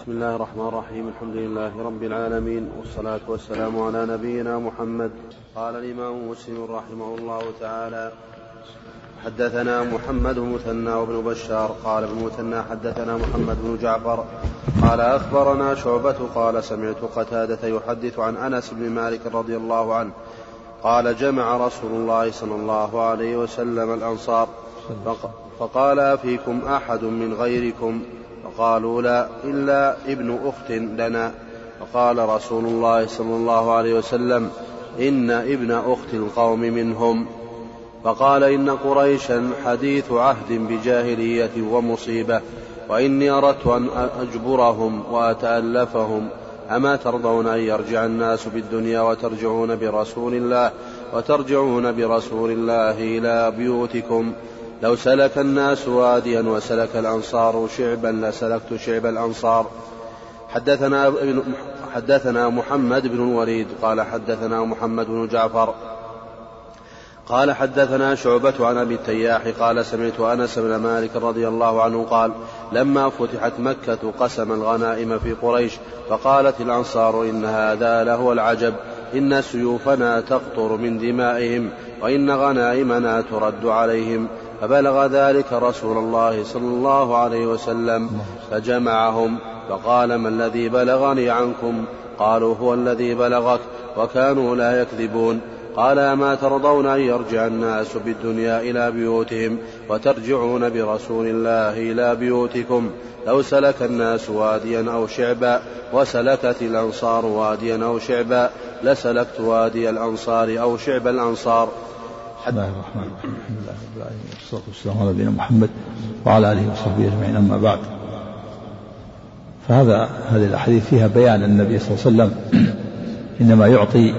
بسم الله الرحمن الرحيم. الحمد لله رب العالمين والصلاة والسلام على نبينا محمد. قال الإمام مسلم رحمه الله تعالى حدثنا محمد بن مثنى وابن بشار. قال ابن مثنى حدثنا محمد بن جعفر. قال أخبرنا شعبة. قال سمعت قتادة يحدث عن أنس بن مالك رضي الله عنه. قال جمع رسول الله صلى الله عليه وسلم الأنصار. فقال أفيكم أحد من غيركم؟ فقالوا لا إلا ابن أخت لنا. فقال رسول الله صلى الله عليه وسلم إن ابن أخت القوم منهم. فقال إن قريشا حديث عهد بجاهلية ومصيبة وإني أردت أن أجبرهم وأتألفهم. أما ترضون أن يرجع الناس بالدنيا وترجعون برسول الله وترجعون برسول الله إلى بيوتكم؟ لو سلك الناس واديا وسلك الأنصار شعبا لسلكت شعب الأنصار. حدثنا ابن حدثنا محمد بن الوليد قال حدثنا محمد بن جعفر قال حدثنا شعبة عن أبي التياح قال سمعت أنس بن مالك رضي الله عنه قال لما فتحت مكة قسم الغنائم في قريش فقالت الأنصار إن هذا لهو العجب إن سيوفنا تقطر من دمائهم وإن غنائمنا ترد عليهم. فبلغ ذلك رسول الله صلى الله عليه وسلم فجمعهم فقال ما الذي بلغني عنكم؟ قالوا هو الذي بلغك وكانوا لا يكذبون. قال أما ترضون أن يرجع الناس بالدنيا إلى بيوتهم وترجعون برسول الله إلى بيوتكم؟ لو سلك الناس واديا أو شعبا وسلكت الأنصار واديا أو شعبا لسلكت وادي الأنصار أو شعب الأنصار بسم الله الرحمن الرحيم. الحمد لله رب العالمين. والصلاة والسلام على نبينا محمد وعلى آله وصحبه أجمعين. أما بعد فهذا هذه الأحاديث فيها بيان النبي صلى الله عليه وسلم إنما يعطي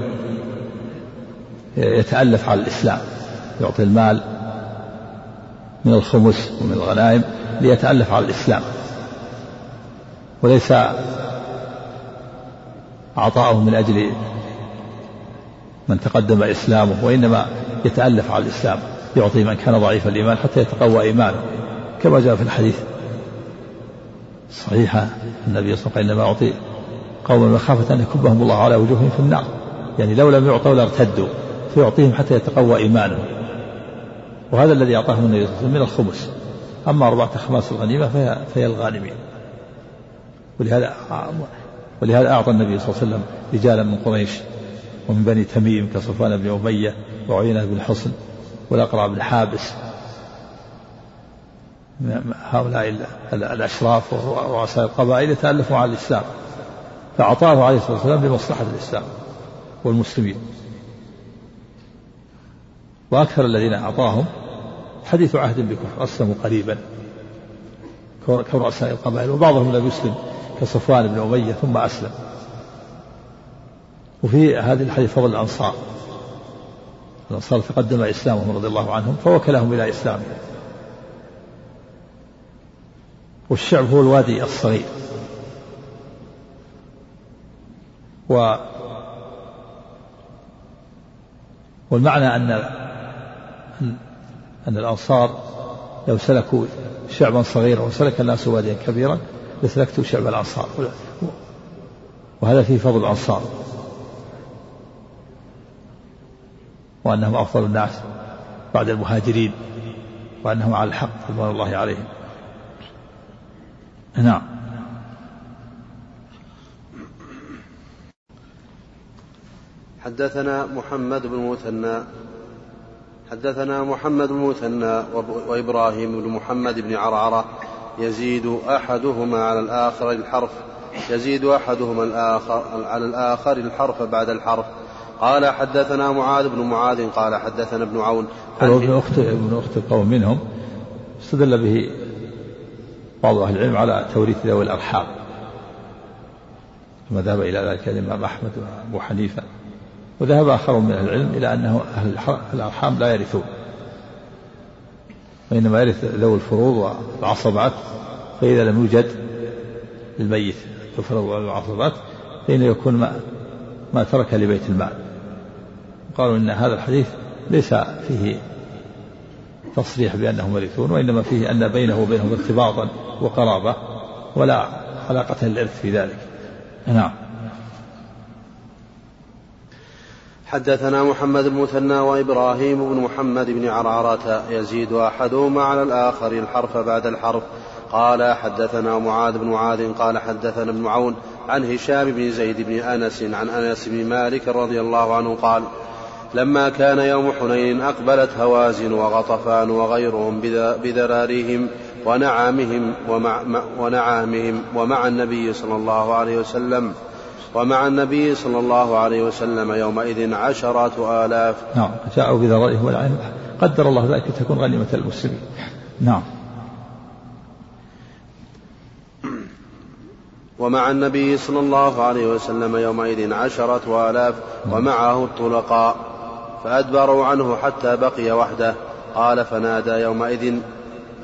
يتألف على الإسلام يعطي المال من الخمس ومن الغنائم ليتألف على الإسلام وليس أعطاءه من أجل من تقدم إسلامه وإنما يتألف على الإسلام يعطي من كان ضعيف الإيمان حتى يتقوى إيمانه كما جاء في الحديث. صحيحة النبي صلى الله عليه وسلم إنما أعطي قوما مخافة أن يكبهم الله على وجوههم في النار يعني لو لم يعطوا لارتدوا فيعطيهم حتى يتقوى إيمانهم. وهذا الذي أعطاهم النبي صلى الله عليه وسلم من الخمس أما أربعة أخماس الغنيمة فهي, فهي الغانمين. ولهذا ولهذا أعطى النبي صلى الله عليه وسلم رجالا من قريش ومن بني تميم كصفوان بن أمية وعيينة بن حصن والأقرع بن حابس هؤلاء الأشراف ورؤساء القبائل يتألفوا على الإسلام فأعطاه عليه الصلاة والسلام لمصلحة الإسلام والمسلمين. وأكثر الذين أعطاهم حديث عهد بكفر أسلموا قريبا. كرؤساء القبائل وبعضهم لم يسلم كصفوان بن أمية ثم أسلم. وفي هذه الحديث فضل الأنصار. الأنصار تقدم إسلامهم رضي الله عنهم فوكلهم إلى إسلامهم. والشعب هو الوادي الصغير. و والمعنى أن أن الأنصار لو سلكوا شعبا صغيرا وسلك الناس واديا كبيرا لسلكت شعب الأنصار. وهذا فيه فضل الأنصار. وأنهم أفضل الناس بعد المهاجرين وأنهم على الحق رضوان الله عليهم. نعم. حدثنا محمد بن مثنى حدثنا محمد بن مثنى وإبراهيم بن محمد بن عرعرة يزيد أحدهما على الآخر الحرف يزيد أحدهما الآخر على الآخر الحرف بعد الحرف. قال حدثنا معاذ بن معاذ قال حدثنا ابن عون. قالوا ابن أخت ابن أخت القوم منهم استدل به بعض أهل العلم على توريث ذوي الأرحام ثم ذهب إلى ذلك الإمام أحمد وأبو حنيفة وذهب آخر من أهل العلم إلى أنه أهل الأرحام لا يرثون وإنما يرث ذوي الفروض والعصبات فإذا لم يوجد للميت الفروض والعصبات فإنه يكون ما, ما ترك لبيت المال. قالوا إن هذا الحديث ليس فيه تصريح بأنهم يرثون وإنما فيه أن بينه وبينهم ارتباطا وقرابة ولا علاقة الإرث في ذلك. نعم. حدثنا محمد بن مثنى وإبراهيم بن محمد بن عرعرة يزيد أحدهما على الآخر الحرف بعد الحرف. قال حدثنا معاذ بن معاذ قال حدثنا ابن عون عن هشام بن زيد بن أنس عن أنس بن مالك رضي الله عنه قال لما كان يوم حنين أقبلت هوازن وغطفان وغيرهم بذراريهم ونعامهم ومع ونعامهم ومع النبي صلى الله عليه وسلم ومع النبي صلى الله عليه وسلم يومئذ عشرة آلاف. نعم جاءوا بذرائهم والعين قدر الله ذلك تكون غنيمة المسلمين. نعم. ومع النبي صلى الله عليه وسلم يومئذ عشرة آلاف ومعه الطلقاء. فأدبروا عنه حتى بقي وحده. قال فنادى يومئذ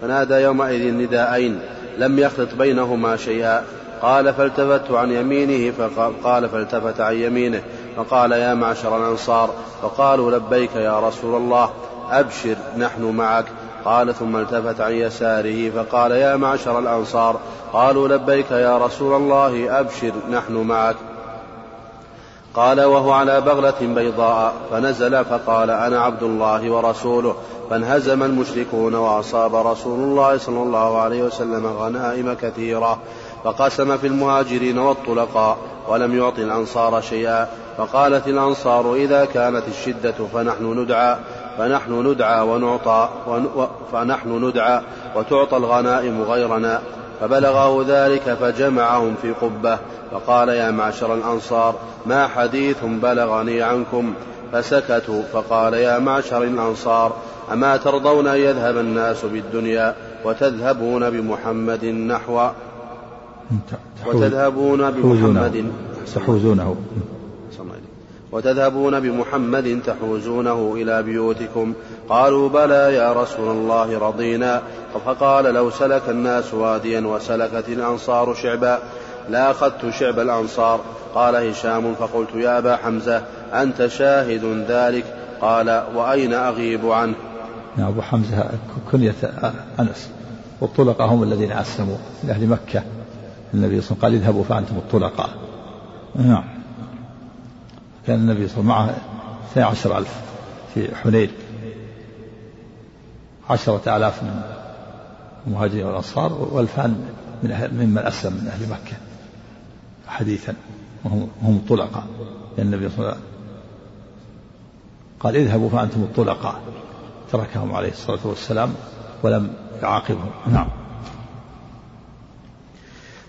فنادى يومئذ نداءين لم يخلط بينهما شيئا. قال فالتفت عن يمينه فقال فالتفت عن يمينه. فقال يا معشر الأنصار فقالوا لبيك يا رسول الله أبشر نحن معك. قال ثم التفت عن يساره فقال يا معشر الأنصار قالوا لبيك يا رسول الله أبشر نحن معك. قال وهو على بغلة بيضاء فنزل فقال أنا عبد الله ورسوله فانهزم المشركون وأصاب رسول الله صلى الله عليه وسلم غنائم كثيرة فقسم في المهاجرين والطلقاء ولم يعط الأنصار شيئا فقالت الأنصار إذا كانت الشدة فنحن ندعى فنحن ندعى ونعطى فنحن ندعى وتعطى الغنائم غيرنا. فبلغه ذلك فجمعهم في قبة. فقال يا معشر الأنصار ما حديث بلغني عنكم؟ فسكتوا فقال يا معشر الأنصار أما ترضون أن يذهب الناس بالدنيا وتذهبون بمحمد نحو؟ وتذهبون بمحمد تحوزونه وتذهبون بمحمد تحوزونه إلى بيوتكم. قالوا بلى يا رسول الله رضينا. فقال لو سلك الناس واديا وسلكت الأنصار شعبا. لا أخذت شعب الأنصار. قال هشام فقلت يا أبا حمزة أنت شاهد ذلك؟ قال وأين أغيب عنه؟ نعم أبو حمزة كنية أنس. والطلقة هم الذين أسلموا من أهل مكة. النبي صلى الله عليه وسلم قال اذهبوا فأنتم الطلقاء. نعم. كان النبي صلى الله عليه وسلم معه 12 ألف في حنين. عشرة آلاف من المهاجرين والأنصار وألفان من أهل ممن أسلم من أهل مكة حديثا. وهم هم طلقاء النبي صلى الله عليه وسلم قال اذهبوا فأنتم الطلقاء. تركهم عليه الصلاة والسلام ولم يعاقبهم. نعم.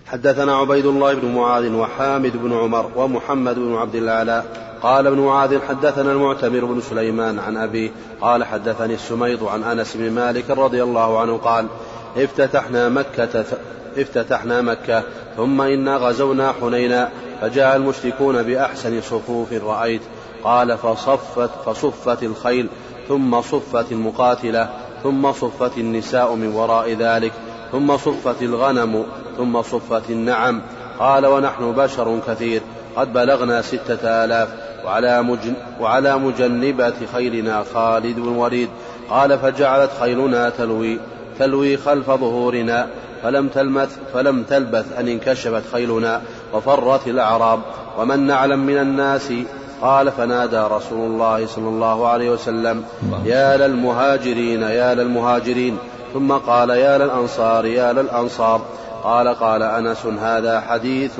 حدثنا عبيد الله بن معاذ وحامد بن عمر ومحمد بن عبد الأعلى قال ابن معاذ حدثنا المعتمر بن سليمان عن أبي قال حدثني السميض عن أنس بن مالك رضي الله عنه قال افتتحنا مكة افتتحنا مكة ثم إنا غزونا حنينا فجاء المشركون بأحسن صفوف رأيت قال فصفت فصفت الخيل ثم صفت المقاتلة ثم صفت النساء من وراء ذلك ثم صفت الغنم ثم صفت النعم قال ونحن بشر كثير قد بلغنا ستة آلاف وعلى, مجن وعلى مجنبة خيلنا خالد بن وليد. قال فجعلت خيلنا تلوي تلوي خلف ظهورنا فلم تلمث فلم تلبث أن انكشفت خيلنا وفرت الأعراب. ومن نعلم من الناس؟ قال فنادى رسول الله صلى الله عليه وسلم يا للمهاجرين يا للمهاجرين. ثم قال يا للأنصار يا للأنصار. قال قال أنس هذا حديث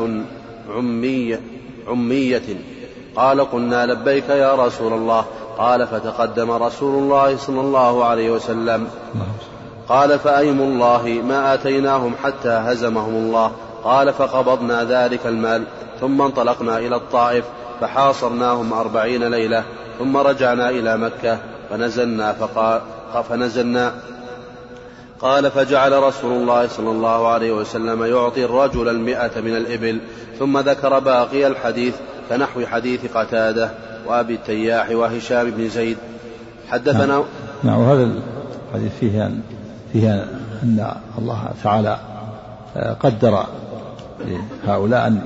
عمي عمية. قال قلنا لبيك يا رسول الله. قال فتقدم رسول الله صلى الله عليه وسلم. قال فأيم الله ما آتيناهم حتى هزمهم الله. قال فقبضنا ذلك المال ثم انطلقنا إلى الطائف فحاصرناهم أربعين ليلة ثم رجعنا إلى مكة فنزلنا فقال فنزلنا. قال فجعل رسول الله صلى الله عليه وسلم يعطي الرجل المئة من الإبل ثم ذكر باقي الحديث كنحو حديث قتادة وأبي التياح وهشام بن زيد. حدثنا نعم, نعم وهذا الحديث فيه أن فيه أن الله تعالى قدر هؤلاء أن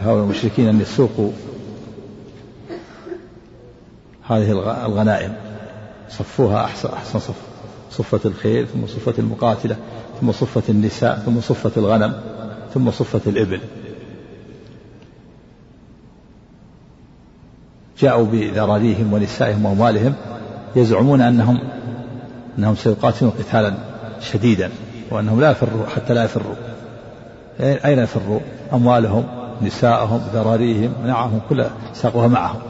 هؤلاء المشركين أن يسوقوا هذه الغنائم. صفوها أحسن أحسن صف صفة الخيل ثم صفة المقاتلة ثم صفة النساء ثم صفة الغنم ثم صفت الإبل. جاءوا بذراريهم ونسائهم وأموالهم يزعمون أنهم أنهم سيقاتلون قتالا شديدا وأنهم لا يفروا حتى لا يفروا. أين يفروا؟ أموالهم نساءهم ذراريهم نعمهم كلها ساقوها معهم.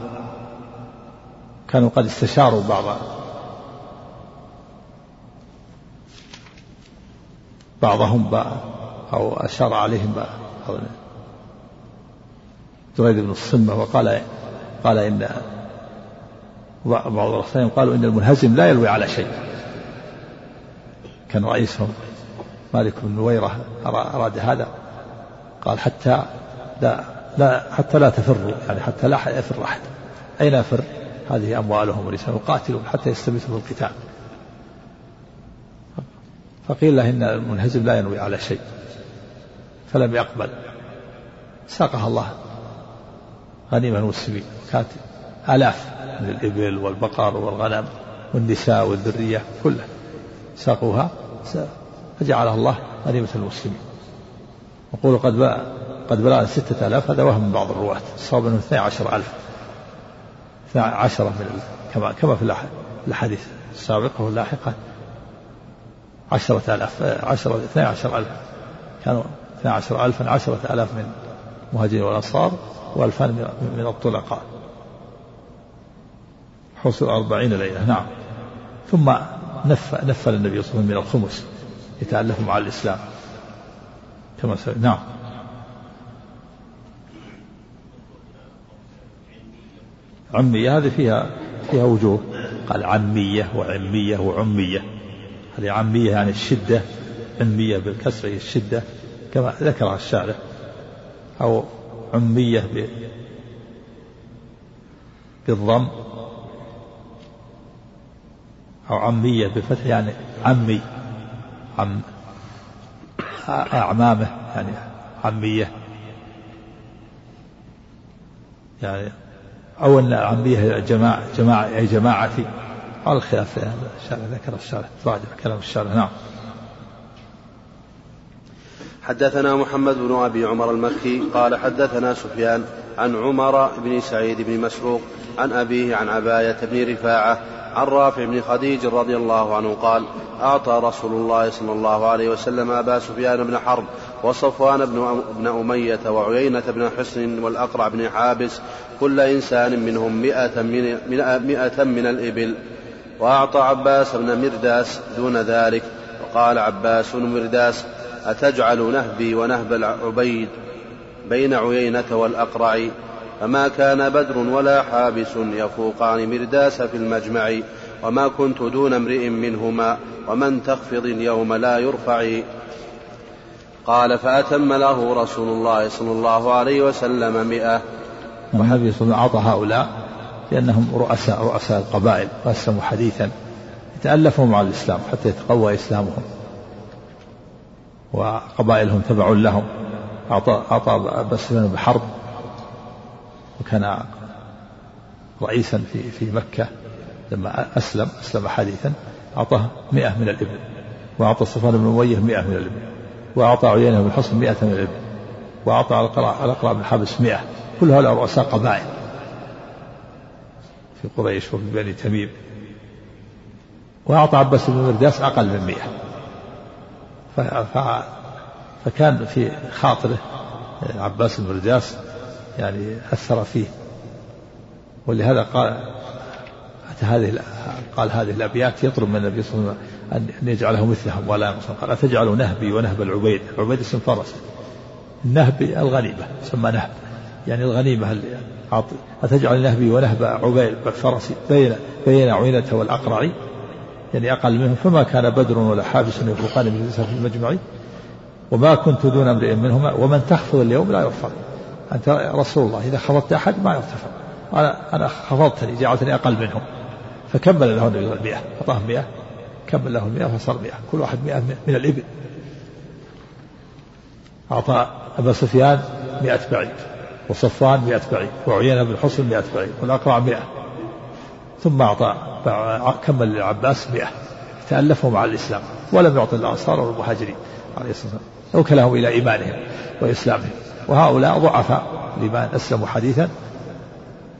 كانوا قد استشاروا بعض بعضهم أو أشار عليهم دريد بن الصمة وقال قال إن بعض الرسائل قالوا إن المنهزم لا يلوي على شيء. كان رئيسهم مالك بن نويرة أراد هذا. قال حتى لا لا حتى لا تفروا يعني حتى لا يفر أحد. أين يفر؟ هذه أموالهم ونساءهم قاتلوا حتى يستميتوا في القتال. فقيل له إن المنهزم لا ينوي على شيء. فلم يقبل. ساقها الله غنيمة المسلمين. كانت آلاف من الإبل والبقر والغنم والنساء والذرية كلها. ساقوها. فجعلها الله غنيمة المسلمين يقول قد قد بلغ ستة آلاف هذا وهم بعض الرواة. الصواب أنه اثني عشر ألف اثني عشرة من كما كما في الأحاديث السابقة واللاحقة. عشرة آلاف عشرة اثني عشر ألف كانوا اثني عشر ألفا عشرة آلاف من المهاجرين والأنصار وألفان من الطلقاء. حصل أربعين ليلة. نعم. ثم نف نفل النبي صلى الله عليه وسلم من الخمس يتألف مع الإسلام. كما سأل. نعم. عمية هذه فيها فيها وجوه. قال عمية وعمية وعمية. هذه عمية يعني الشدة عمية بالكسر هي الشدة كما ذكرها الشارع. أو عمية بالضم. أو عمية بفتح يعني عمي عم أعمامه يعني عمية. يعني أو أن عمية جماعة جماعة أي جماعتي على الخلاف الشارع ذكر الشارع راجع كلام الشارع. نعم. حدثنا محمد بن أبي عمر المكي قال حدثنا سفيان عن عمر بن سعيد بن مسروق عن أبيه عن عباية بن رفاعة عن رافع بن خديج رضي الله عنه قال أعطى رسول الله صلى الله عليه وسلم أبا سفيان بن حرب وصفوان بن أمية وعيينة بن حسن والأقرع بن حابس كل إنسان منهم مئة من, مئة من الإبل. وأعطى عباس بن مرداس دون ذلك. وقال عباس بن مرداس أتجعل نهبي ونهب العبيد بين عيينة والأقرع فما كان بدر ولا حابس يفوقان مرداس في المجمع وما كنت دون امرئ منهما ومن تخفض اليوم لا يرفع. قال فأتم له رسول الله صلى الله عليه وسلم مئة. عليه وسلم أعطى هؤلاء لأنهم رؤساء رؤساء القبائل وأسلموا حديثا تألفوا مع الإسلام حتى يتقوى إسلامهم. وقبائلهم تبع لهم. أعطى أعطى بس بحرب. وكان رئيسا في في مكة لما أسلم أسلم حديثا أعطاه مئة من الإبل وأعطى صفوان بن أمية مئة من الإبل وأعطى عيينة بن حصن مئة من الإبل وأعطى الأقرع بن حابس مئة. كل هؤلاء رؤساء قبائل في قريش وفي بني تميم. وأعطى عباس بن مرداس أقل من مئة. فكان في خاطره عباس بن مرداس يعني أثر فيه. ولهذا قال هذه قال هذه الأبيات يطلب من النبي صلى الله عليه وسلم أن يجعله مثلهم. ولا ينقصهم قال أتجعل نهبي ونهب العبيد. العبيد اسم فرس. النهب الغنيمة تسمى نهب. يعني الغنيمة أتجعل نهبي ونهب عبيد فرسي بين بين عينة والأقرع؟ يعني أقل منهم فما كان بدر ولا حابس يفوقان من في المجمع؟ وما كنت دون امرئ منهما. ومن تخفض اليوم لا يرفع أنت رسول الله. إذا خفضت أحد ما يرتفع. أنا أنا خفضتني جعلتني أقل منهم فكمل له النبي المئة أعطاه مئة. كمل له المئة فصار مئة. كل واحد مئة من الإبل. أعطى أبا سفيان مئة بعير وصفوان مئة بعير وعيينة بن حصن مئة بعير والأقرع مئة. ثم أعطى كمل للعباس مئة. تألفوا مع الإسلام. ولم يعطي الأنصار والمهاجرين عليه الصلاة والسلام. وكلهم إلى إيمانهم وإسلامهم. وهؤلاء ضعفاء لمن أسلموا حديثا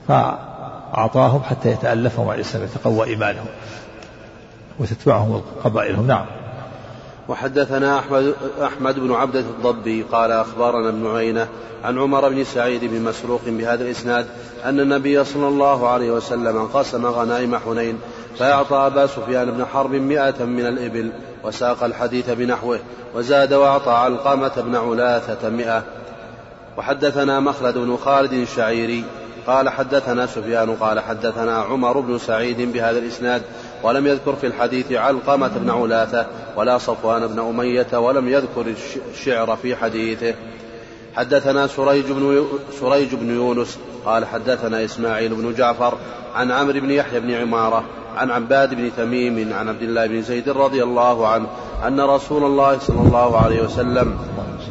فأعطاهم حتى يتألفهم على الإسلام يتقوى إيمانهم وتتبعهم قبائلهم نعم. وحدثنا أحمد, أحمد بن عبدة الضبي قال أخبرنا ابن عينة عن عمر بن سعيد بن مسروق بهذا الإسناد أن النبي صلى الله عليه وسلم قسم غنائم حنين فأعطى أبا سفيان بن حرب مئة من الإبل وساق الحديث بنحوه وزاد وأعطى علقمة بن علاثة مئة. وحدثنا مخلد بن خالد الشعيري قال حدثنا سفيان قال حدثنا عمر بن سعيد بهذا الإسناد ولم يذكر في الحديث علقمة بن علاثة ولا صفوان بن أمية ولم يذكر الشعر في حديثه. حدثنا سريج بن سريج بن يونس قال حدثنا إسماعيل بن جعفر عن عمرو بن يحيى بن عمارة عن عباد بن تميم عن عبد الله بن زيد رضي الله عنه أن رسول الله صلى الله عليه وسلم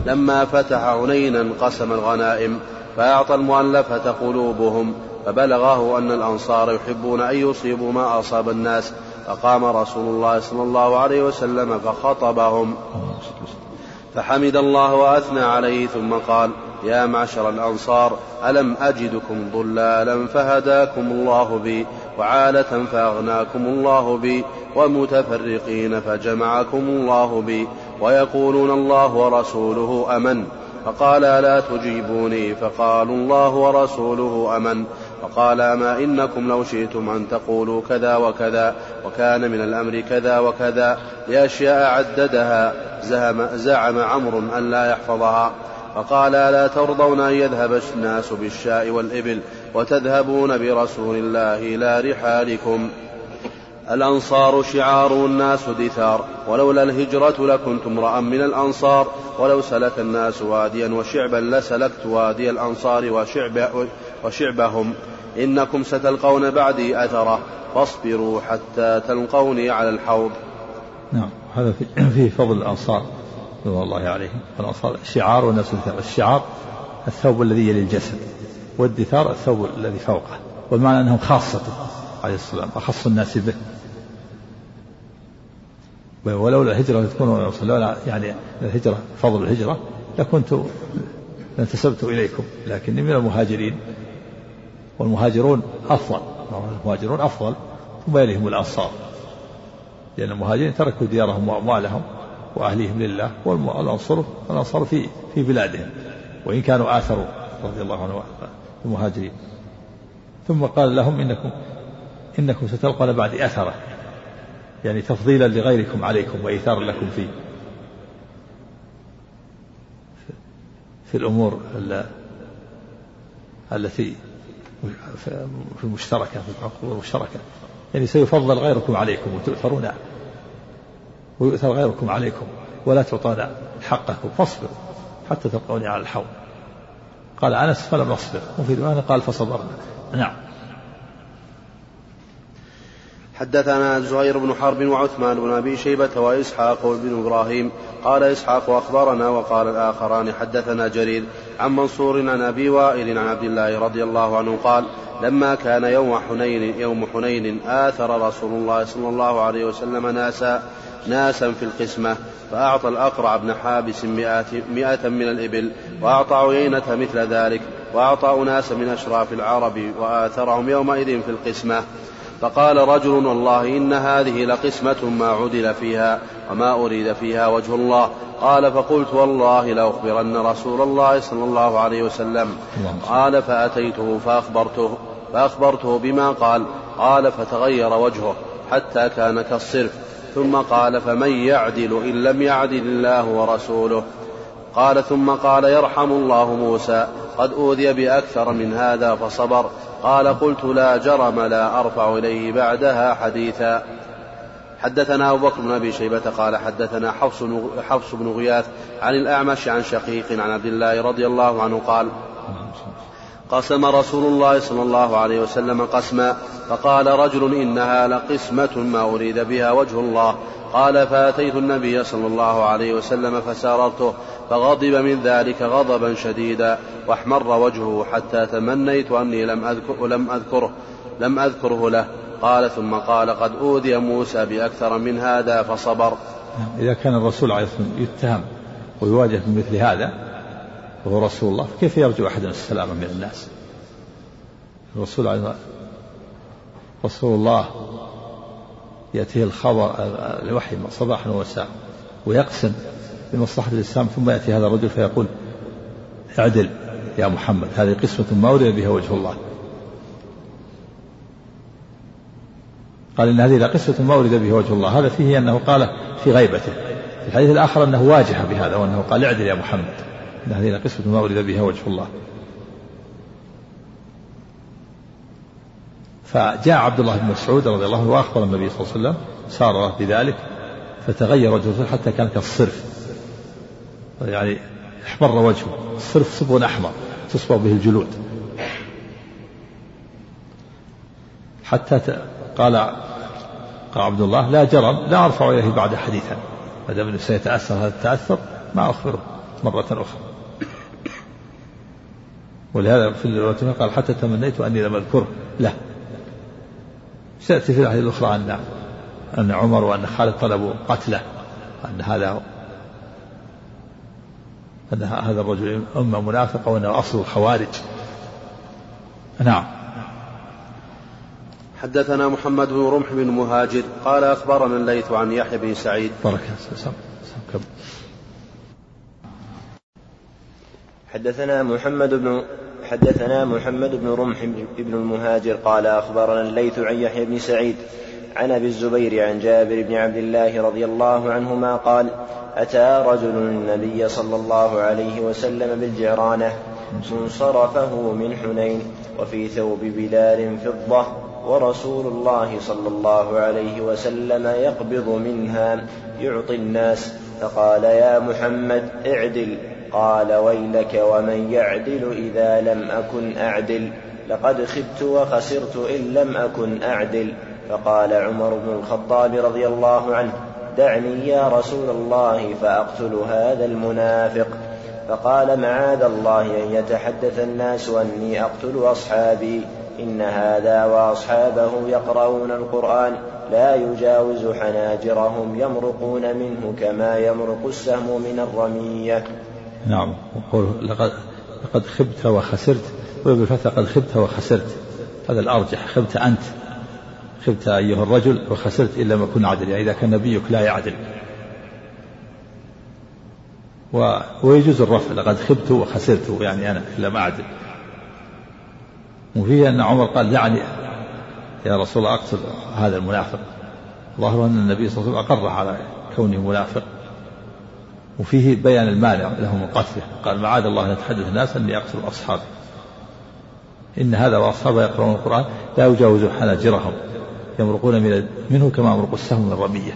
لما فتح عنينا قسم الغنائم فأعطى المؤلفة قلوبهم فبلغه أن الأنصار يحبون أن يصيبوا ما أصاب الناس فقام رسول الله صلى الله عليه وسلم فخطبهم. فحمد الله وأثنى عليه ثم قال يا معشر الأنصار ألم أجدكم ضلالا فهداكم الله بي؟ وعالة فأغناكم الله بي ومتفرقين فجمعكم الله بي ويقولون الله ورسوله أمن فقال ألا تجيبوني فقالوا الله ورسوله أمن فقال أما إنكم لو شئتم أن تقولوا كذا وكذا وكان من الأمر كذا وكذا لأشياء عددها زعم, زعم عمرو أن لا يحفظها فقال ألا ترضون أن يذهب الناس بالشاء والإبل وتذهبون برسول الله إلى رحالكم. الأنصار شعار الناس دثار. ولولا الهجرة لكنت امرأ من الأنصار. ولو سلك الناس واديا وشعبا لسلكت وادي الأنصار وشعب وشعبهم. إنكم ستلقون بعدي أثرة. فاصبروا حتى تلقوني على الحوض. نعم هذا فيه فضل الأنصار رضوان الله عليهم. الأنصار شعار والناس دثار. الشعار الثوب الذي يلي الجسد. والدثار الثوب الذي فوقه والمعنى أنهم خاصته عليه الصلاة والسلام أخص الناس به. ولولا الهجرة تكون لولا يعني الهجرة فضل الهجرة لكنت لانتسبت إليكم لكني من المهاجرين. والمهاجرون أفضل المهاجرون أفضل ثم يليهم الأنصار. لأن المهاجرين تركوا ديارهم وأموالهم وأهليهم لله والأنصار الأنصار في في بلادهم. وإن كانوا آثروا رضي الله عنهم. المهاجرين. ثم قال لهم إنكم إنكم ستلقون بعد أثرة. يعني تفضيلا لغيركم عليكم وإيثارا لكم في في الأمور التي في المشتركة في العقول المشتركة. يعني سيفضل غيركم عليكم وتؤثرون ويؤثر غيركم عليكم ولا تعطون حقكم فاصبروا حتى تلقوني على الحوض. قال أنس فلم نصبر وفي رواية قال فصبرنا. نعم. حدثنا زهير بن حرب وعثمان بن أبي شيبة وإسحاق بن إبراهيم. قال إسحاق أخبرنا وقال الآخران حدثنا جرير عن منصور عن أبي وائل عن عبد الله رضي الله عنه قال لما كان يوم حنين يوم حنين آثر رسول الله صلى الله عليه وسلم ناسا ناسا في القسمة. فأعطى الأقرع بن حابس مئة, من الإبل وأعطى عيينة مثل ذلك وأعطى أناسا من أشراف العرب وآثرهم يومئذ في القسمة. فقال رجل والله إن هذه لقسمة ما عدل فيها وما أريد فيها وجه الله. قال فقلت والله لأخبرن رسول الله صلى الله عليه وسلم. قال فأتيته فأخبرته فأخبرته بما قال. قال فتغير وجهه حتى كان كالصرف. ثم قال فمن يعدل إن لم يعدل الله ورسوله. قال ثم قال يرحم الله موسى قد أوذي بأكثر من هذا فصبر. قال قلت لا جرم لا أرفع إليه بعدها حديثا. حدثنا أبو بكر بن أبي شيبة قال حدثنا حفص حفص بن غياث عن الأعمش عن شقيق عن عبد الله رضي الله عنه قال قسم رسول الله صلى الله عليه وسلم قسما فقال رجل إنها لقسمة ما أريد بها وجه الله. قال فأتيت النبي صلى الله عليه وسلم فساررته فغضب من ذلك غضبا شديدا واحمر وجهه حتى تمنيت أني لم أذكر لم أذكره لم أذكره له. قال ثم قال قد أوذي موسى بأكثر من هذا فصبر. إذا كان الرسول عليه الصلاة والسلام يتهم ويواجه بمثل هذا وهو رسول الله كيف يرجو أحد السلامة من الناس؟ الرسول عليه رسول الله يأتيه الخبر الوحي صباحا ومساء ويقسم بمصلحة الإسلام ثم يأتي هذا الرجل فيقول اعدل يا محمد هذه قسمة ما أريد بها وجه الله. قال إن هذه لقصة ما أريد بها وجه الله. هذا فيه أنه قال في غيبته. في الحديث الآخر أنه واجه بهذا وأنه قال اعدل يا محمد. هذه لقصة ما أريد بها وجه الله. فجاء عبد الله بن مسعود رضي الله عنه وأخبر النبي صلى الله عليه وسلم سار بذلك فتغير وجه الرسول حتى كان كالصرف. يعني احمر وجهه. الصرف صبغ أحمر تصبغ به الجلود. حتى قال قال عبد الله لا جرم لا أرفع إليه بعد حديثا. ما دام سيتأثر هذا التأثر ما أخبره مرة أخرى. ولهذا في الرواية قال حتى تمنيت أني لم أذكره له سيأتي في الأحاديث الأخرى أن أن عمر وأن خالد طلبوا قتله أن هذا أن هذا الرجل أمة منافقة وأنه أصل الخوارج. نعم. حدثنا محمد بن رمح بن مهاجر قال أخبرنا الليث عن يحيى بن سعيد. بركة حدثنا محمد بن حدثنا محمد بن رمح بن المهاجر قال أخبرنا الليث عن يحيى بن سعيد عن أبي الزبير عن جابر بن عبد الله رضي الله عنهما قال أتى رجل النبي صلى الله عليه وسلم بالجعرانة منصرفه من حنين وفي ثوب بلال فضة ورسول الله صلى الله عليه وسلم يقبض منها يعطي الناس فقال يا محمد اعدل. قال ويلك ومن يعدل إذا لم أكن أعدل. لقد خبت وخسرت إن لم أكن أعدل. فقال عمر بن الخطاب رضي الله عنه دعني يا رسول الله فأقتل هذا المنافق. فقال معاذ الله أن يتحدث الناس أني أقتل أصحابي. إن هذا وأصحابه يقرؤون القرآن لا يجاوز حناجرهم يمرقون منه كما يمرق السهم من الرمية. نعم. وقول لقد لقد خبت وخسرت. وبالفتح قد خبت وخسرت. هذا الأرجح. خبت أنت. خبت أيها الرجل وخسرت إن لم أكن عدل يعني إذا كان نبيك لا يعدل. و... ويجوز الرفع. لقد خبت وخسرت. يعني أنا لم أعدل. وفيه أن عمر قال دعني يا رسول الله أقتل هذا المنافق. ظاهر أن النبي صلى الله عليه وسلم أقر على كونه منافق. وفيه بيان المانع له من قتله. قال معاذ الله أن يتحدث الناس أني أقتل أصحابي إن هذا وأصحابه يقرؤون القرآن لا يجاوز حناجرهم. يمرقون من منه كما يمرق السهم من الرمية.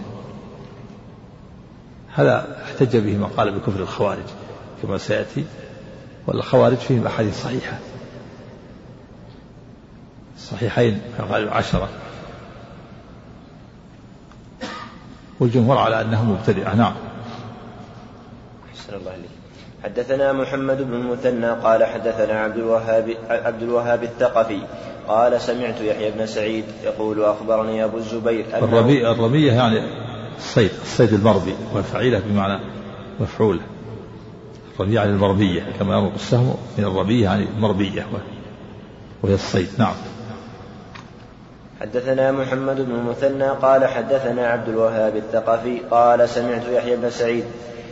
هذا احتج به من قال بكفر الخوارج. كما سيأتي. والخوارج فيهم أحاديث صحيحة. صحيحين كما عشرة. والجمهور على أنه مبتدعة نعم. أحسن الله إليك. حدثنا محمد بن المثنى قال حدثنا عبد الوهاب عبد الوهاب الثقفي قال سمعت يحيى بن سعيد يقول أخبرني أبو الزبير الربيع الربيع يعني الصيد الصيد المربي والفعيلة بمعنى مفعول الربيع يعني المربية كما يمرق السهم من الربيع يعني المربيه وهي الصيد نعم. حدثنا محمد بن المثنى قال حدثنا عبد الوهاب الثقفي قال سمعت يحيى بن سعيد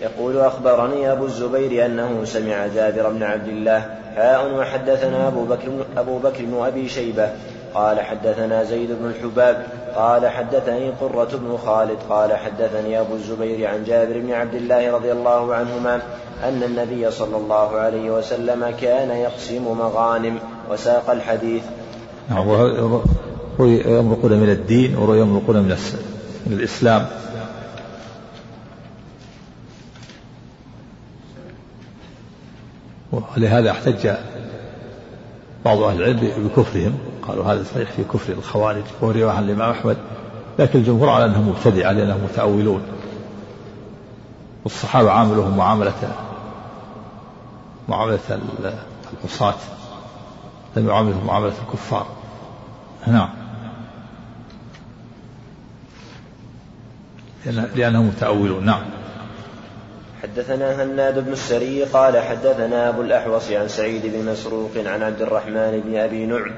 يقول أخبرني أبو الزبير أنه سمع جابر بن عبد الله حاء وحدثنا أبو بكر أبو بكر بن أبي شيبة. قال حدثنا زيد بن الحباب قال حدثني قرة بن خالد. قال حدثني أبو الزبير عن جابر بن عبد الله رضي الله عنهما أن النبي صلى الله عليه وسلم كان يقسم مغانم. وساق الحديث. نعم ويمرقون من الدين ويمرقون من الإسلام. ولهذا احتج بعض أهل العلم بكفرهم. قالوا هذا صحيح في كفر الخوارج وهو رواية عن الإمام أحمد لكن الجمهور على أنهم مبتدعة لأنهم متأولون. والصحابة عاملهم معاملة معاملة العصاة لم يعاملهم معاملة الكفار. نعم. لأنهم متأولون. نعم. حدثنا هناد بن السري قال حدثنا أبو الأحوص عن سعيد بن مسروق عن عبد الرحمن بن أبي نعم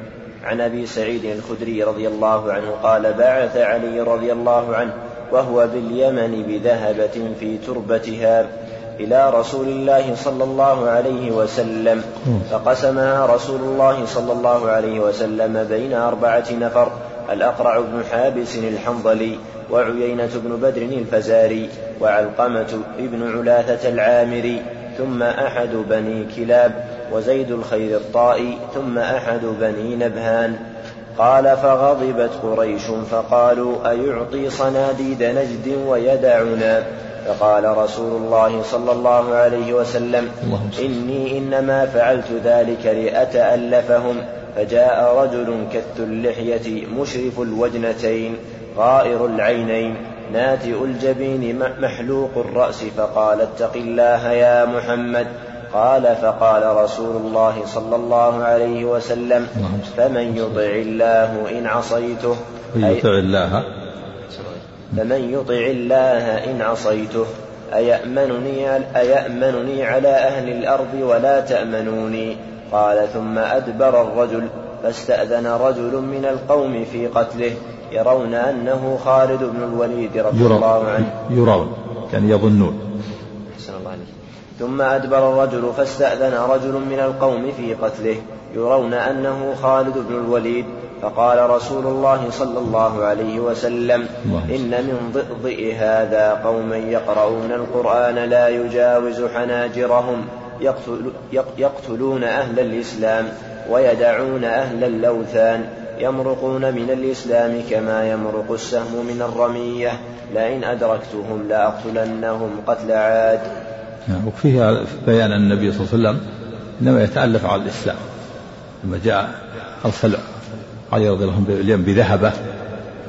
عن أبي سعيد الخدري رضي الله عنه قال بعث علي رضي الله عنه وهو باليمن بذهبة في تربتها إلى رسول الله صلى الله عليه وسلم فقسمها رسول الله صلى الله عليه وسلم بين أربعة نفر الأقرع بن حابس الحنظلي وعيينة بن بدر الفزاري وعلقمة بن علاثة العامري ثم أحد بني كلاب وزيد الخير الطائي ثم أحد بني نبهان. قال فغضبت قريش فقالوا أيعطي صناديد نجد ويدعنا؟ فقال رسول الله صلى الله عليه وسلم إني إنما فعلت ذلك لأتألفهم. فجاء رجل كث اللحية مشرف الوجنتين غائر العينين ناتئ الجبين محلوق الرأس فقال اتق الله يا محمد. قال فقال رسول الله صلى الله عليه وسلم فمن يطع الله إن عصيته يطع الله. فمن يطع الله إن عصيته أيأمنني, أيأمنني على أهل الأرض ولا تأمنوني؟ قال ثم أدبر الرجل فاستأذن رجل من القوم في قتله يرون أنه خالد بن الوليد رضي الله عنه. يرون. يعني يظنون. الله عليه ثم أدبر الرجل فاستأذن رجل من القوم في قتله يرون أنه خالد بن الوليد فقال رسول الله صلى الله عليه وسلم إن من ضئضئ هذا قوما يقرؤون القرآن لا يجاوز حناجرهم. يقتل يقتلون أهل الإسلام ويدعون أهل اللوثان يمرقون من الإسلام كما يمرق السهم من الرمية. لئن أدركتهم لأقتلنهم قتل عاد. نعم وفيها بيان النبي صلى الله عليه وسلم إنما يتألف على الإسلام. لما جاء أرسل علي رضي الله عنه بذهبة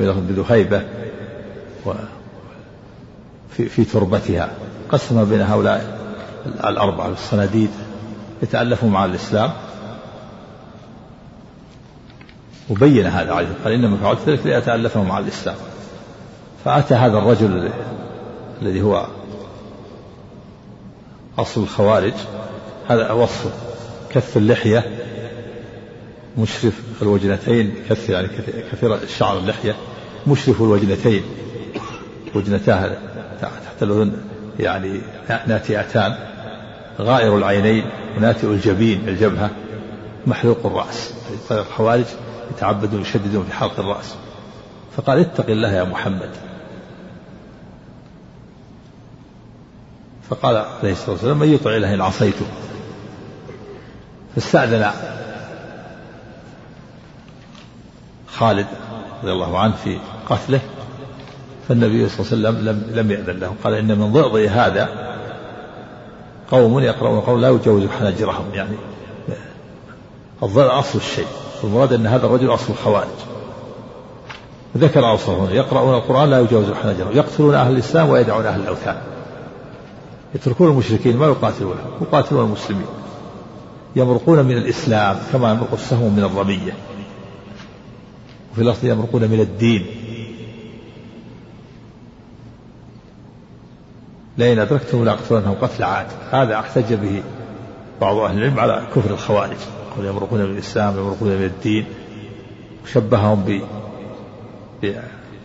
بذهيبة في في تربتها قسم بين هؤلاء الأربعة الصناديد يتألفوا مع الإسلام. وبين هذا عليه قال إنما فعلت ذلك لأتألفه مع الإسلام. فأتى هذا الرجل الذي هو أصل الخوارج. هذا وصفه كث اللحية مشرف الوجنتين كث يعني كثير شعر اللحية مشرف الوجنتين. وجنتاه تحت الأذن يعني ناتئتان. غائر العينين وناتئ الجبين الجبهة محلوق الرأس. الخوارج يتعبدون يشددون في حلق الرأس. فقال اتق الله يا محمد. فقال عليه الصلاة والسلام من يطع الله إن عصيته؟ فاستأذن خالد رضي الله عنه في قتله فالنبي صلى الله عليه وسلم لم لم يأذن له. قال إن من ضئضئ هذا قوم يقرؤون قول لا يجوز حناجرهم يعني الضئض أصل الشيء والمراد أن هذا الرجل أصل الخوارج. ذكر أوصافهم يقرؤون القرآن لا يجوز حناجرهم يقتلون أهل الإسلام ويدعون أهل الأوثان. يتركون المشركين ما يقاتلونهم يقاتلون المسلمين. يمرقون من الإسلام كما يمرق السهم من الرمية. وفي الأصل يمرقون من الدين. لئن أدركتهم لأقتلنهم قتل عاد. هذا أحتج به بعض أهل العلم على كفر الخوارج. يقول يمرقون من الإسلام يمرقون من الدين. وشبههم ب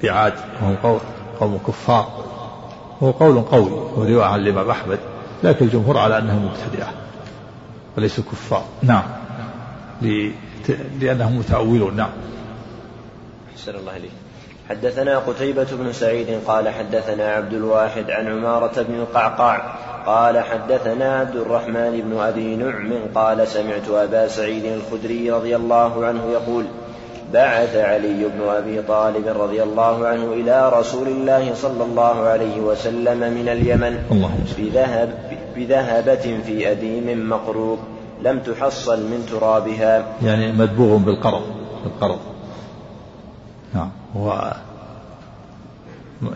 بعاد. وهم قوم, قوم كفار. هو قول قوي ورواية عن الإمام أحمد لكن الجمهور على أنهم مبتدعة وليسوا كفار. نعم. لأنهم متأولون. نعم. أحسن الله إليك. حدثنا قتيبة بن سعيد قال حدثنا عبد الواحد عن عمارة بن القعقاع قال حدثنا عبد الرحمن بن أبي نعم قال سمعت أبا سعيد الخدري رضي الله عنه يقول بعث علي بن أبي طالب رضي الله عنه إلى رسول الله صلى الله عليه وسلم من اليمن بذهب بذهبة في أديم مقروب لم تحصل من ترابها. يعني مدبوغ بالقرض بالقرض. هو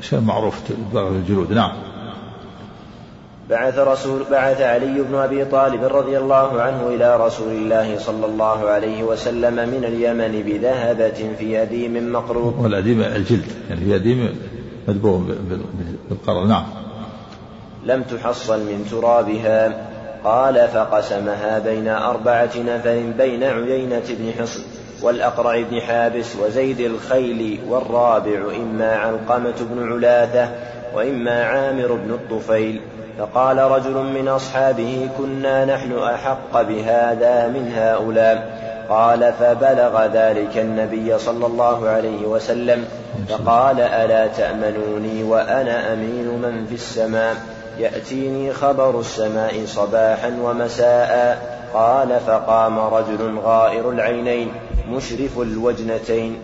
شيء معروف الجلود. نعم. بعث رسول بعث علي بن أبي طالب رضي الله عنه إلى رسول الله صلى الله عليه وسلم من اليمن بذهبة في أديم مقروب والأديم الجلد يعني في أديم مدبوغ بالقرن نعم. لم تحصل من ترابها. قال فقسمها بين أربعة نفر بين عيينة بن حصن. والأقرع بن حابس وزيد الخيل والرابع إما علقمة بن علاثة وإما عامر بن الطفيل. فقال رجل من أصحابه كنا نحن أحق بهذا من هؤلاء. قال فبلغ ذلك النبي صلى الله عليه وسلم. فقال ألا تأمنوني وأنا أمين من في السماء؟ يأتيني خبر السماء صباحا ومساء. قال فقام رجل غائر العينين. مشرف الوجنتين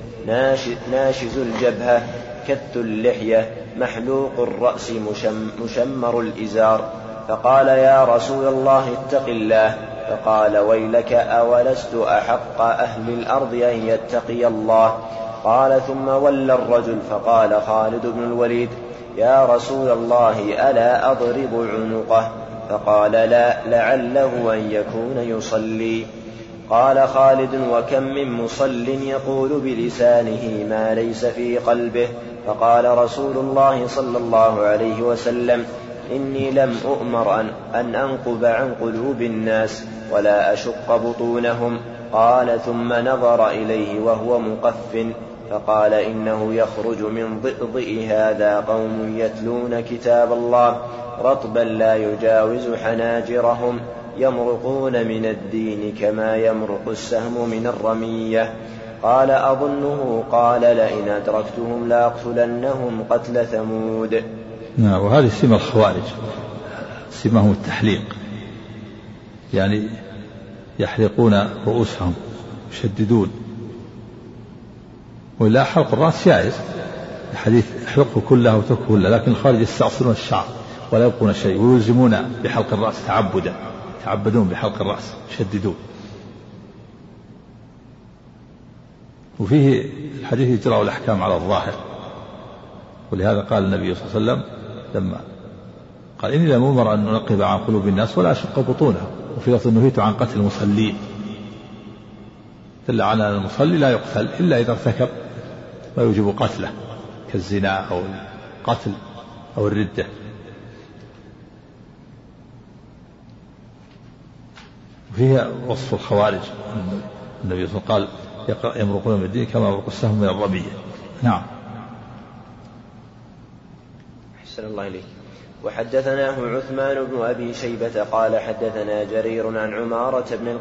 ناشز الجبهة كث اللحية محلوق الرأس مشم مشمر الإزار. فقال يا رسول الله اتق الله. فقال ويلك أولست أحق أهل الأرض أن يتقي الله؟ قال ثم ولى الرجل فقال خالد بن الوليد يا رسول الله ألا أضرب عنقه؟ فقال لا لعله أن يكون يصلي. قال خالد وكم من مصل يقول بلسانه ما ليس في قلبه فقال رسول الله صلى الله عليه وسلم إني لم أؤمر أن, أن أنقب عن قلوب الناس ولا أشق بطونهم. قال ثم نظر إليه وهو مقف فقال إنه يخرج من ضئضئ هذا قوم يتلون كتاب الله رطبا لا يجاوز حناجرهم. يمرقون من الدين كما يمرق السهم من الرمية. قال أظنه قال لئن أدركتهم لأقتلنهم قتل ثمود. نعم وهذه سمة الخوارج. سمهم التحليق. يعني يحلقون رؤوسهم يشددون. ولا حلق الرأس جائز. الحديث احلقه كله وتركه كله لكن الخارج يستعصرون الشعر ولا يبقون شيء ويلزمون بحلق الرأس تعبدا. يتعبدون بحلق الرأس يشددون وفيه الحديث يجرى الأحكام على الظاهر. ولهذا قال النبي صلى الله عليه وسلم لما قال إني لم أمر أن أنقب عن قلوب الناس ولا أشق بطونهم. وفي لفظ نهيت عن قتل المصلين. دل على أن المصلي لا يقتل إلا إذا ارتكب ما يوجب قتله كالزنا أو القتل أو الردة. وفيها وصف الخوارج. النبي صلى الله عليه وسلم قال يمرقون من الدين كما يمرق السهم من الرمية نعم. أحسن الله إليك. وحدثناه عثمان بن أبي شيبة قال حدثنا جرير عن عمارة بن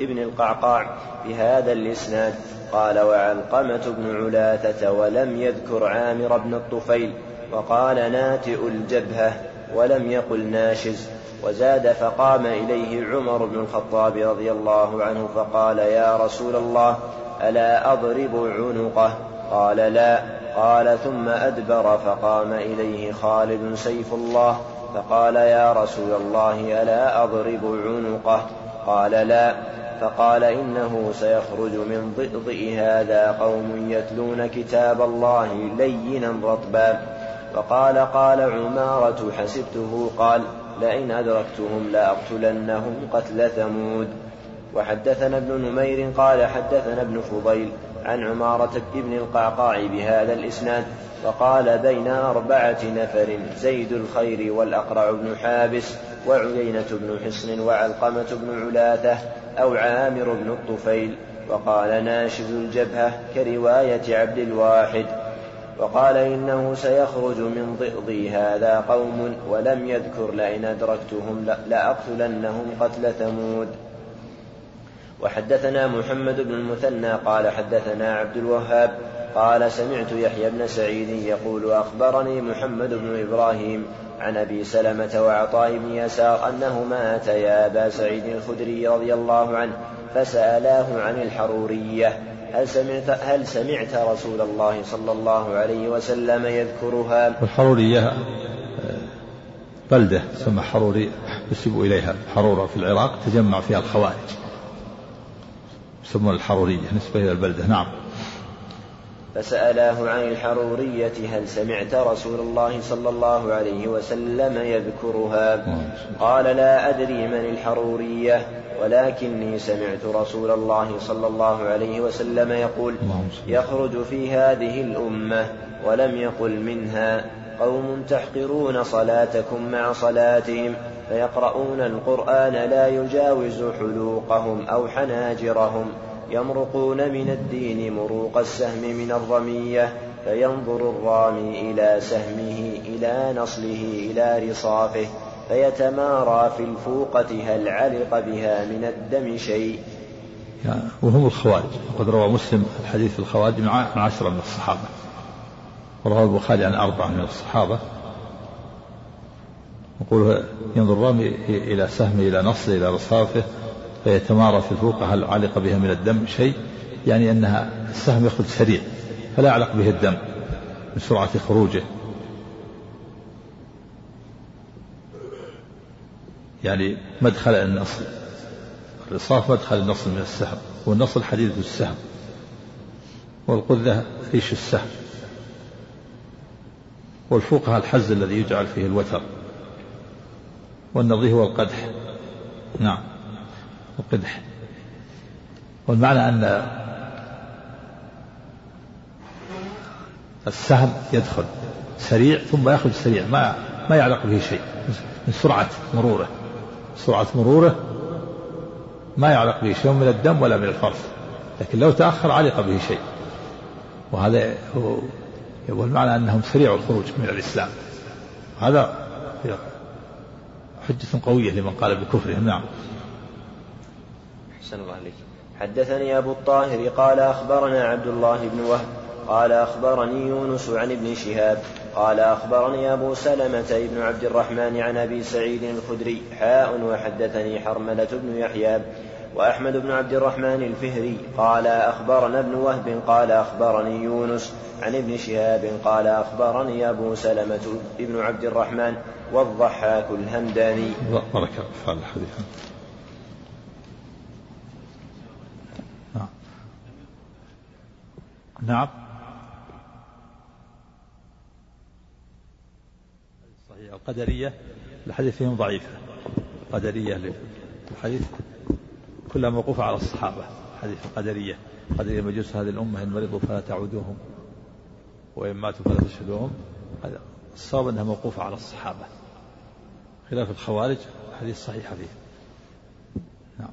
ابن القعقاع بهذا الإسناد. قال وعلقمة بن علاثة ولم يذكر عامر بن الطفيل. وقال ناتئ الجبهة ولم يقل ناشز. وزاد فقام إليه عمر بن الخطاب رضي الله عنه فقال يا رسول الله ألا أضرب عنقه؟ قال لا. قال ثم أدبر فقام إليه خالد سيف الله فقال يا رسول الله ألا أضرب عنقه؟ قال لا. فقال إنه سيخرج من ضئضئ هذا قوم يتلون كتاب الله لينا رطبا. فقال قال عمارة حسبته؟ قال لئن أدركتهم لأقتلنهم قتل ثمود. وحدثنا ابن نمير قال حدثنا ابن فضيل عن عمارة بن القعقاع بهذا الإسناد فقال بين أربعة نفر زيد الخير والأقرع بن حابس وعيينة بن حصن وعلقمة بن علاثة أو عامر بن الطفيل. وقال ناشز الجبهة كرواية عبد الواحد. وقال إنه سيخرج من ضئضي هذا قوم ولم يذكر لئن أدركتهم لأقتلنهم قتل ثمود. وحدثنا محمد بن المثنى قال حدثنا عبد الوهاب قال سمعت يحيى بن سعيد يقول أخبرني محمد بن إبراهيم عن أبي سلمة وعطاء بن يسار أنهما أتيا أبا سعيد الخدري رضي الله عنه فسألاه عن الحرورية. هل سمعت هل سمعت رسول الله صلى الله عليه وسلم يذكرها؟ الحرورية بلدة تسمى حروري يسب إليها. حرورة في العراق تجمع فيها الخوارج. يسمون الحرورية نسبة إلى البلدة. نعم. فسألاه عن الحرورية هل سمعت رسول الله صلى الله عليه وسلم يذكرها؟ قال لا أدري من الحرورية ولكني سمعت رسول الله صلى الله عليه وسلم يقول يخرج في هذه الأمة ولم يقل منها قوم تحقرون صلاتكم مع صلاتهم فيقرؤون القرآن لا يجاوز حلوقهم أو حناجرهم. يمرقون من الدين مروق السهم من الرمية فينظر الرامي إلى سهمه إلى نصله إلى رصافه فيتمارى في الفوقة هل علق بها من الدم شيء. يعني وهم الخوارج. وقد روى مسلم الحديث الخوارج مع عشرة من الصحابة. وروى البخاري عن أربعة من الصحابة. يقول ينظر الرامي إلى سهمه إلى نصه إلى رصافه فيتمارى في الفوقة هل علق بها من الدم شيء؟ يعني أنها السهم يخرج سريع فلا يعلق به الدم من سرعة خروجه. يعني مدخل النصل الرصاف مدخل النصل من السهم والنصل حديد السهم والقذة ريش السهم والفوقها الحز الذي يجعل فيه الوتر والنظي هو القدح نعم. القدح والمعنى أن السهم يدخل سريع ثم يخرج سريع ما ما يعلق به شيء من سرعة مروره. سرعة مروره ما يعلق به شيء من الدم ولا من الفرث لكن لو تأخر علق به شيء. وهذا هو والمعنى أنهم سريع الخروج من الإسلام. هذا حجة قوية لمن قال بكفرهم نعم. أحسن الله عليك حدثني أبو الطاهر قال أخبرنا عبد الله بن وهب قال أخبرني يونس عن ابن شهاب قال أخبرني أبو سلمة بن عبد الرحمن عن أبي سعيد الخدري حاء وحدثني حرملة بن يحيى وأحمد بن عبد الرحمن الفهري قال أخبرنا ابن وهب قال أخبرني يونس عن ابن شهاب قال أخبرني أبو سلمة بن عبد الرحمن والضحاك الهمداني. بارك الله الحديث نعم. صحيح. القدرية الحديث فيهم ضعيفة. قدرية الحديث كلها موقوفة على الصحابة. حديث القدرية. قدرية مجوس هذه الأمة إن مرضوا فلا تعودوهم وإن ماتوا فلا تشهدوهم. هذا الصواب أنها موقوفة على الصحابة. خلاف الخوارج حديث صحيح فيه. نعم.